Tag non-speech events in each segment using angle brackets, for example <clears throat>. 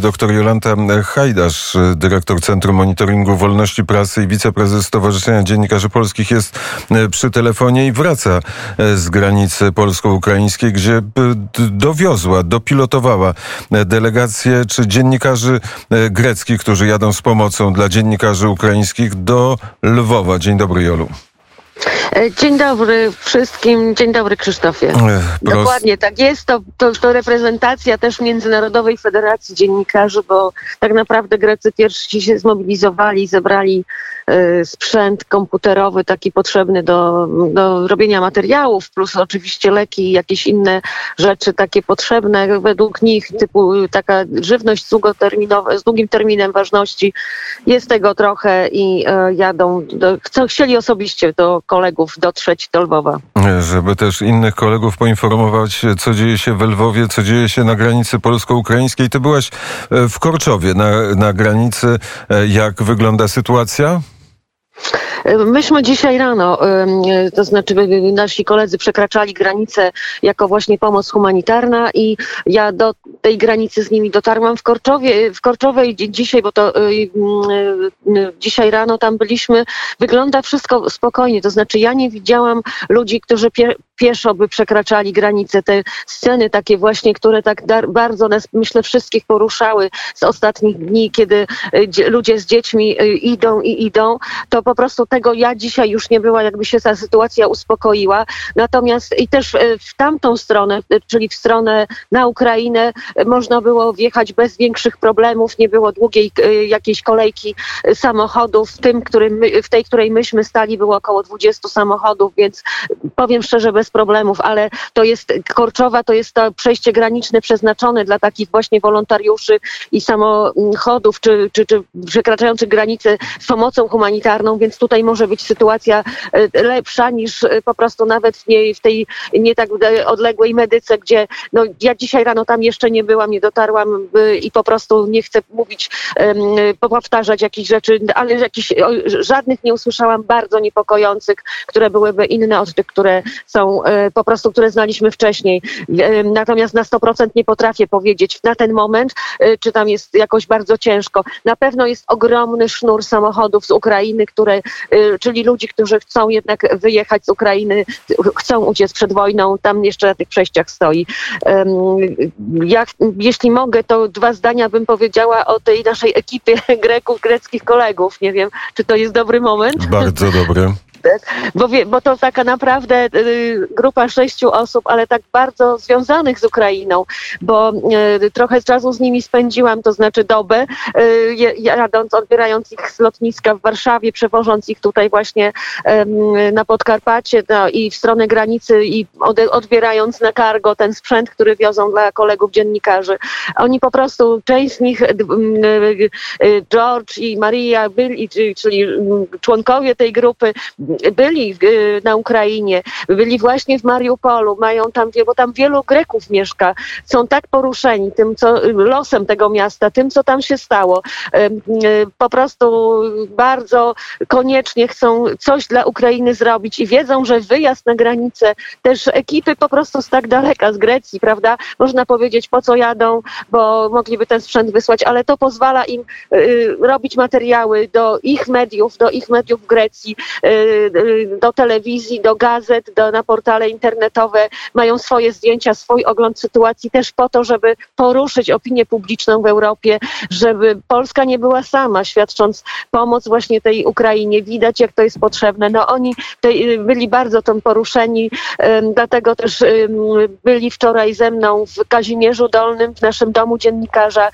Doktor Jolanta Hajdasz, dyrektor Centrum Monitoringu Wolności Prasy i wiceprezes Stowarzyszenia Dziennikarzy Polskich jest e, przy telefonie i wraca e, z granicy polsko-ukraińskiej, gdzie e, dowiozła, dopilotowała delegację czy dziennikarzy greckich, którzy jadą z pomocą dla dziennikarzy ukraińskich do Lwowa. Dzień dobry Jolu. E, dzień dobry wszystkim. Dzień dobry Krzysztofie. Dokładnie tak jest. To, to, to, reprezentacja też Międzynarodowej Federacji Dziennikarzy, bo tak naprawdę Grecy pierwsi się zmobilizowali, zebrali y, sprzęt komputerowy taki potrzebny do, do robienia materiałów, plus oczywiście leki i jakieś inne rzeczy takie potrzebne według nich, typu taka żywność z długim terminem ważności. Jest tego trochę i y, jadą, do, chcą, chcieli osobiście do kolegów dotrzeć do Lwowa. Żeby też innych kolegów poinformować, co dzieje się w Lwowie, co dzieje się na granicy polsko-ukraińskiej. Ty byłaś e, w Korczowie na, na granicy. E, jak wygląda sytuacja? Myśmy dzisiaj rano, to znaczy nasi koledzy przekraczali granicę jako właśnie pomoc humanitarna i ja do tej granicy z nimi dotarłam w Korczowie, w Korczowej. Dzisiaj, bo to y, y, y, dzisiaj rano tam byliśmy, wygląda wszystko spokojnie, to znaczy ja nie widziałam ludzi, którzy pieszo by przekraczali granice. Te sceny takie właśnie, które tak bardzo nas, myślę, wszystkich poruszały z ostatnich dni, kiedy ludzie z dziećmi idą i idą, to po prostu tego ja dzisiaj już nie była, jakby się ta sytuacja uspokoiła. Natomiast i też w tamtą stronę, czyli w stronę na Ukrainę, można było wjechać bez większych problemów, nie było długiej e, jakiejś kolejki samochodów. W, tym, którym my, w tej, której myśmy stali, było około 20 samochodów, więc powiem szczerze, bez problemów, ale to jest Korczowa, to jest to przejście graniczne przeznaczone dla takich właśnie wolontariuszy i samochodów, czy, czy, czy przekraczających granicę z pomocą humanitarną, więc tutaj może być sytuacja e, lepsza niż e, po prostu nawet w, nie, w tej nie tak odległej medyce, gdzie no, ja dzisiaj rano tam jeszcze nie byłam, nie dotarłam i po prostu nie chcę mówić, powtarzać jakichś rzeczy, ale jakichś, żadnych nie usłyszałam bardzo niepokojących, które byłyby inne od tych, które są e, po prostu, które znaliśmy wcześniej. Natomiast na 100% nie potrafię powiedzieć na ten moment, e, czy tam jest jakoś bardzo ciężko. Na pewno jest ogromny sznur samochodów z Ukrainy, które, e, czyli ludzi, którzy chcą jednak wyjechać z Ukrainy, chcą uciec przed wojną, tam jeszcze na tych przejściach stoi. Ja jeśli mogę, to dwa zdania bym powiedziała o tej naszej ekipie <laughs> Greków, greckich kolegów. Nie wiem, czy to jest dobry moment. Bardzo dobry bo, wie, bo to taka naprawdę y, grupa sześciu osób, ale tak bardzo związanych z Ukrainą, bo y, trochę czasu z nimi spędziłam, to znaczy dobę, y, jadąc, odbierając ich z lotniska w Warszawie, przewożąc ich tutaj właśnie na Podkarpacie no, i w stronę granicy i odbierając na cargo ten sprzęt, który wiozą dla kolegów dziennikarzy. Oni po prostu, część z nich, George i Maria byli, czyli członkowie tej grupy, byli y, na Ukrainie, byli właśnie w Mariupolu, mają tam, bo tam wielu Greków mieszka, są tak poruszeni tym, co losem tego miasta, tym, co tam się stało. Y, po prostu bardzo koniecznie chcą coś dla Ukrainy zrobić i wiedzą, że wyjazd na granicę, też ekipy po prostu z tak daleka, z Grecji, prawda? Można powiedzieć, po co jadą, bo mogliby ten sprzęt wysłać, ale to pozwala im y, robić materiały do ich mediów, do ich mediów w Grecji, do telewizji, do gazet, do, na portale internetowe, mają swoje zdjęcia, swój ogląd sytuacji też po to, żeby poruszyć opinię publiczną w Europie, żeby Polska nie była sama, świadcząc pomoc właśnie tej Ukrainie. Widać, jak to jest potrzebne. No oni y, byli bardzo tym poruszeni, dlatego też byli wczoraj ze mną w Kazimierzu Dolnym, w naszym domu dziennikarza,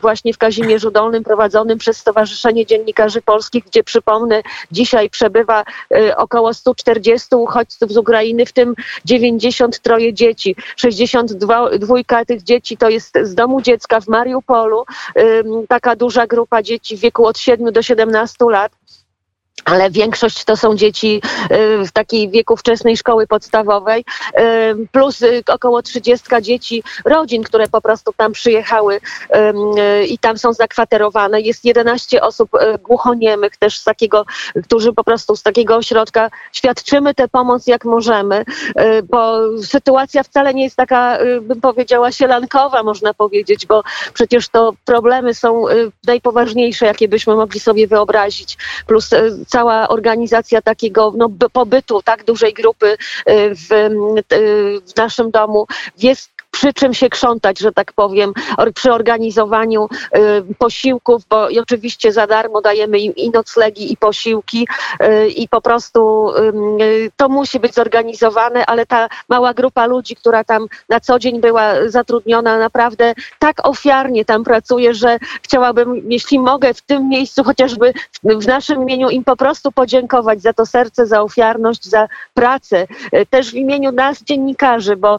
właśnie w Kazimierzu Dolnym prowadzonym przez Stowarzyszenie Dziennikarzy Polskich, gdzie przypomnę, dzisiaj przebywa y, około 140 uchodźców z Ukrainy, w tym 93 dzieci. 62 tych dzieci to jest z domu dziecka w Mariupolu. Taka duża grupa dzieci w wieku od 7 do 17 lat. Ale większość to są dzieci y, w takiej wieku wczesnej szkoły podstawowej, y, plus y, około 30 dzieci rodzin, które po prostu tam przyjechały i tam są zakwaterowane. Jest 11 osób głuchoniemych też z takiego, którzy po prostu z takiego ośrodka świadczymy tę pomoc jak możemy, bo sytuacja wcale nie jest taka, bym powiedziała, sielankowa, można powiedzieć, bo przecież to problemy są najpoważniejsze, jakie byśmy mogli sobie wyobrazić, plus cała organizacja takiego no, pobytu tak dużej grupy y, w, y, w naszym domu jest przy czym się krzątać, że tak powiem, przy organizowaniu y, posiłków, bo i oczywiście za darmo dajemy im i noclegi, i posiłki y, i po prostu y, to musi być zorganizowane, ale ta mała grupa ludzi, która tam na co dzień była zatrudniona, naprawdę tak ofiarnie tam pracuje, że chciałabym, jeśli mogę, w tym miejscu chociażby w naszym imieniu im po prostu podziękować za to serce, za ofiarność, za pracę. Też w imieniu nas, dziennikarzy, bo,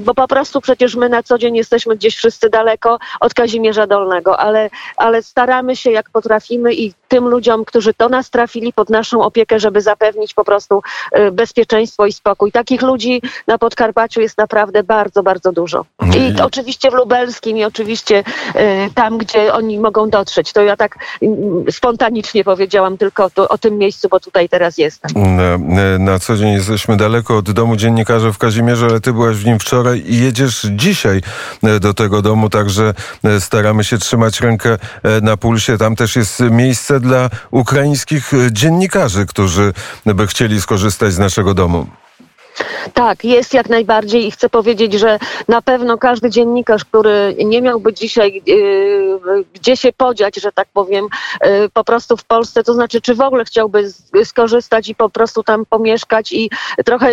bo po prostu prostu przecież my na co dzień jesteśmy gdzieś wszyscy daleko od Kazimierza Dolnego, ale, ale staramy się jak potrafimy i tym ludziom, którzy do nas trafili pod naszą opiekę, żeby zapewnić po prostu y, bezpieczeństwo i spokój. Takich ludzi na Podkarpaciu jest naprawdę bardzo, bardzo dużo. I oczywiście w Lubelskim i oczywiście y, tam, gdzie oni mogą dotrzeć. To ja tak mm, spontanicznie powiedziałam tylko to, o tym miejscu, bo tutaj teraz jestem. Na, na co dzień jesteśmy daleko od domu dziennikarzy w Kazimierzu, ale ty byłaś w nim wczoraj i jedziesz dzisiaj e, do tego domu, także e, staramy się trzymać rękę e, na pulsie. Tam też jest miejsce dla ukraińskich dziennikarzy, którzy by chcieli skorzystać z naszego domu. Tak, jest jak najbardziej i chcę powiedzieć, że na pewno każdy dziennikarz, który nie miałby dzisiaj yy, gdzie się podziać, że tak powiem, yy, po prostu w Polsce, to znaczy, czy w ogóle chciałby skorzystać i po prostu tam pomieszkać i trochę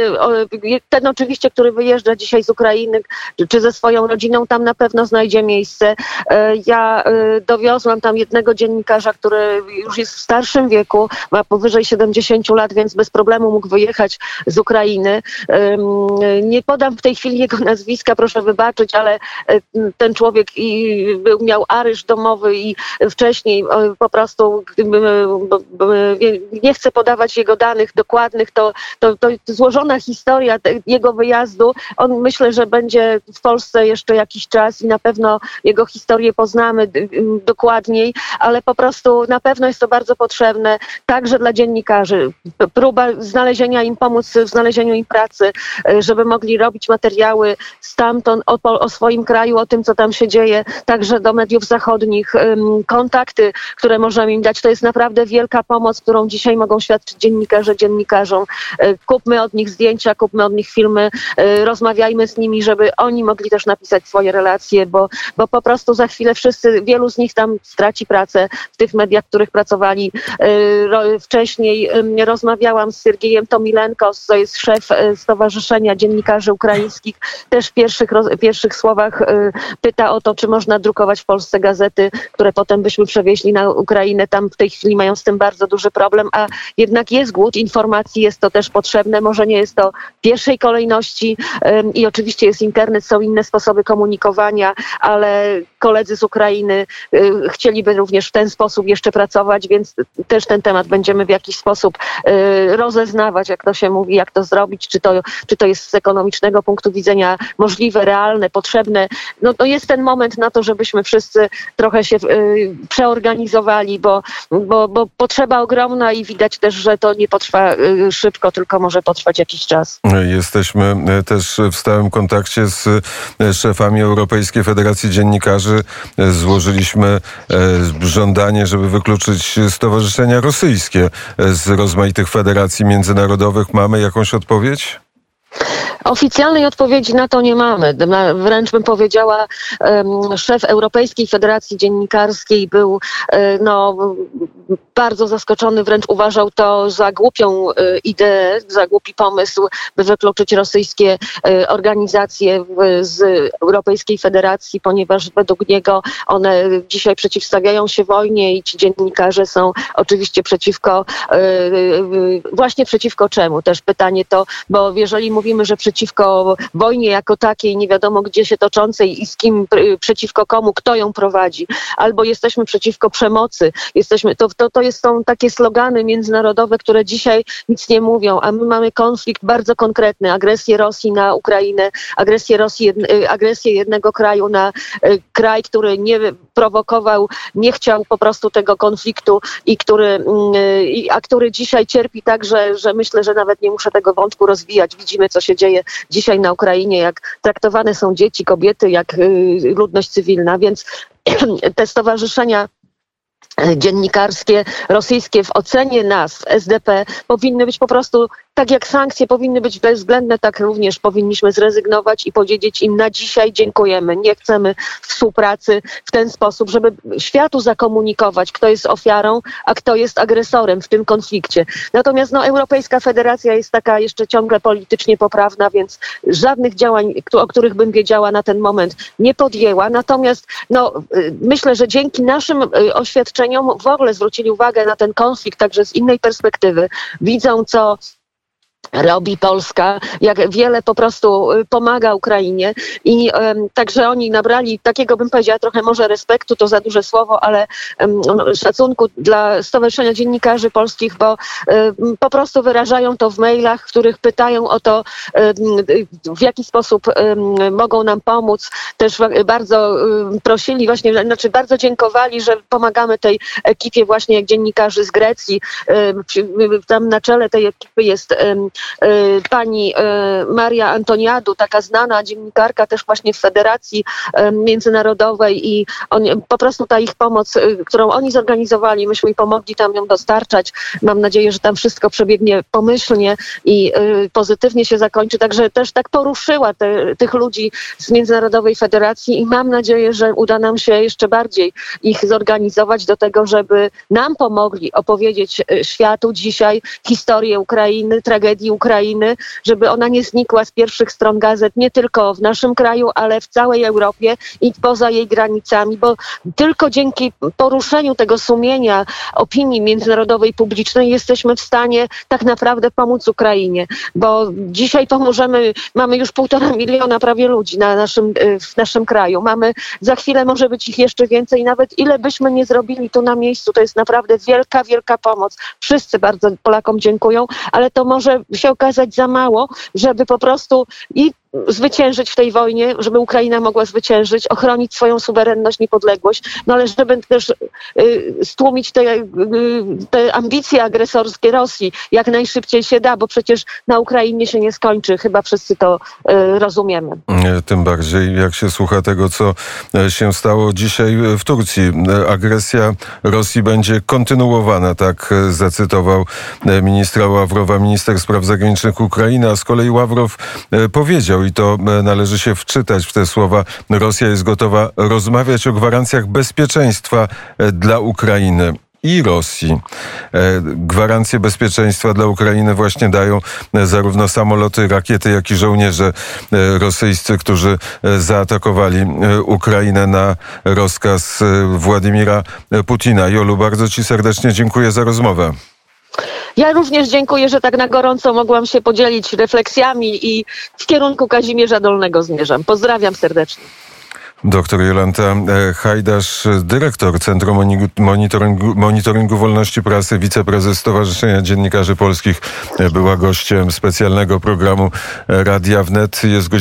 ten oczywiście, który wyjeżdża dzisiaj z Ukrainy, czy ze swoją rodziną, tam na pewno znajdzie miejsce. Yy, ja y, dowiozłam tam jednego dziennikarza, który już jest w starszym wieku, ma powyżej 70 lat, więc bez problemu mógł wyjechać z Ukrainy. Nie podam w tej chwili jego nazwiska, proszę wybaczyć, ale e, ten człowiek i był, miał aryż domowy i wcześniej po prostu nie chcę podawać jego danych dokładnych, to, to, to złożona historia jego wyjazdu. On myślę, że będzie w Polsce jeszcze jakiś czas i na pewno jego historię poznamy dokładniej, ale po prostu na pewno jest to bardzo potrzebne także dla dziennikarzy. Próba znalezienia im pomóc w znalezieniu im pracy, e, żeby mogli robić materiały stamtąd o, o swoim kraju, o tym, co tam się dzieje, także do mediów zachodnich, kontakty, które możemy im dać. To jest naprawdę wielka pomoc, którą dzisiaj mogą świadczyć dziennikarze dziennikarzom. E, kupmy od nich zdjęcia, kupmy od nich filmy, e, rozmawiajmy z nimi, żeby oni mogli też napisać swoje relacje, bo, bo po prostu za chwilę wszyscy, wielu z nich tam straci pracę w tych mediach, w których pracowali wcześniej. Rozmawiałam z Siergiejem Tomilenko, to jest szef Stowarzyszenia Dziennikarzy Ukraińskich też w pierwszych, pierwszych słowach y, pyta o to, czy można drukować w Polsce gazety, które potem byśmy przewieźli na Ukrainę. Tam w tej chwili mają z tym bardzo duży problem, a jednak jest głód informacji, jest to też potrzebne. Może nie jest to w pierwszej kolejności i oczywiście jest internet, są inne sposoby komunikowania, ale koledzy z Ukrainy y, chcieliby również w ten sposób jeszcze pracować, więc też ten temat będziemy w jakiś sposób y, rozeznawać, jak to się mówi, jak to zrobić, czy to, czy to jest z ekonomicznego punktu widzenia możliwe, realne, potrzebne. No to jest ten moment na to, żebyśmy wszyscy trochę się y, przeorganizowali, bo, bo, bo potrzeba ogromna i widać też, że to nie potrwa y, szybko, tylko może potrwać jakiś czas. Jesteśmy y, też w stałym kontakcie z y, szefami Europejskiej Federacji Dziennikarzy. Złożyliśmy żądanie, żeby wykluczyć stowarzyszenia rosyjskie z rozmaitych federacji międzynarodowych. Mamy jakąś odpowiedź? Oficjalnej odpowiedzi na to nie mamy. Wręcz bym powiedziała, szef Europejskiej Federacji Dziennikarskiej był e, no, bardzo zaskoczony, wręcz uważał to za głupią e, ideę, za głupi pomysł, by wykluczyć rosyjskie e, organizacje z Europejskiej Federacji, ponieważ według niego one dzisiaj przeciwstawiają się wojnie i ci dziennikarze są oczywiście przeciwko, właśnie przeciwko czemu? Też pytanie to, bo jeżeli mówimy że przeciwko wojnie jako takiej, nie wiadomo gdzie się toczącej i z kim, przeciwko komu, kto ją prowadzi, albo jesteśmy przeciwko przemocy, jesteśmy, to, to, to jest, są takie slogany międzynarodowe, które dzisiaj nic nie mówią, a my mamy konflikt bardzo konkretny, agresję Rosji na Ukrainę, agresję Rosji, agresję jednego kraju na kraj, który nie prowokował, nie chciał po prostu tego konfliktu i który, mm, a który dzisiaj cierpi tak, że, że myślę, że nawet nie muszę tego wątku rozwijać. Widzimy, co się dzieje dzisiaj na Ukrainie, jak traktowane są dzieci, kobiety, jak y, ludność cywilna, więc <clears throat> te stowarzyszenia dziennikarskie rosyjskie w ocenie nas, SDP, powinny być po prostu tak jak sankcje powinny być bezwzględne, tak również powinniśmy zrezygnować i powiedzieć im na dzisiaj dziękujemy. Nie chcemy współpracy w ten sposób, żeby światu zakomunikować, kto jest ofiarą, a kto jest agresorem w tym konflikcie. Natomiast no, Europejska Federacja jest taka jeszcze ciągle politycznie poprawna, więc żadnych działań, o których bym wiedziała na ten moment, nie podjęła. Natomiast no, y, myślę, że dzięki naszym y, oświadczeniom w ogóle zwrócili uwagę na ten konflikt także z innej perspektywy. Widzą, co robi Polska, jak wiele po prostu y, pomaga Ukrainie i um, także oni nabrali takiego, bym powiedziała, trochę może respektu, to za duże słowo, ale um, szacunku dla Stowarzyszenia Dziennikarzy Polskich, bo um, po prostu wyrażają to w mailach, w których pytają o to, w jaki sposób mogą nam pomóc. Też bardzo prosili właśnie, znaczy bardzo dziękowali, że pomagamy tej ekipie właśnie jak dziennikarzy z Grecji. Tam na czele tej ekipy jest pani y, Maria Antoniadu, taka znana dziennikarka też właśnie w Federacji y, Międzynarodowej i on, po prostu ta ich pomoc, którą oni zorganizowali, myśmy im pomogli tam ją dostarczać. Mam nadzieję, że tam wszystko przebiegnie pomyślnie i pozytywnie się zakończy. Także też tak poruszyła te, tych ludzi z Międzynarodowej Federacji i mam nadzieję, że uda nam się jeszcze bardziej ich zorganizować do tego, żeby nam pomogli opowiedzieć światu dzisiaj historię Ukrainy, tragedii Ukrainy, żeby ona nie znikła z pierwszych stron gazet, nie tylko w naszym kraju, ale w całej Europie i poza jej granicami, bo tylko dzięki poruszeniu tego sumienia opinii międzynarodowej publicznej jesteśmy w stanie tak naprawdę pomóc Ukrainie, bo dzisiaj pomożemy, mamy już półtora miliona prawie ludzi na naszym, y, w naszym kraju, mamy za chwilę może być ich jeszcze więcej, nawet ile byśmy nie zrobili tu na miejscu, to jest naprawdę wielka, wielka pomoc. Wszyscy bardzo Polakom dziękują, ale to może się okazać za mało, żeby po prostu i zwyciężyć w tej wojnie, żeby Ukraina mogła zwyciężyć, ochronić swoją suwerenność, niepodległość, no ale żeby też y, stłumić te, y, te ambicje agresorskie Rosji jak najszybciej się da, bo przecież na Ukrainie się nie skończy. Chyba wszyscy to y, rozumiemy. Tym bardziej, jak się słucha tego, co e, się stało dzisiaj w Turcji. Agresja Rosji będzie kontynuowana, tak e, zacytował e, ministra Ławrowa, minister spraw zagranicznych Ukrainy, a z kolei Ławrow powiedział, i to e, należy się wczytać w te słowa. Rosja jest gotowa rozmawiać o gwarancjach bezpieczeństwa e, dla Ukrainy i Rosji. E, gwarancje bezpieczeństwa dla Ukrainy właśnie dają zarówno samoloty, rakiety, jak i żołnierze rosyjscy, którzy zaatakowali Ukrainę na rozkaz Władimira Putina. Jolu, bardzo Ci serdecznie dziękuję za rozmowę. Ja również dziękuję, że tak na gorąco mogłam się podzielić refleksjami i w kierunku Kazimierza Dolnego zmierzam. Pozdrawiam serdecznie. Doktor Jolanta e, Hajdasz, dyrektor Centrum Monitoringu, Monitoringu Wolności Prasy, wiceprezes Stowarzyszenia Dziennikarzy Polskich, e, była gościem specjalnego programu Radia Wnet. Jest godzina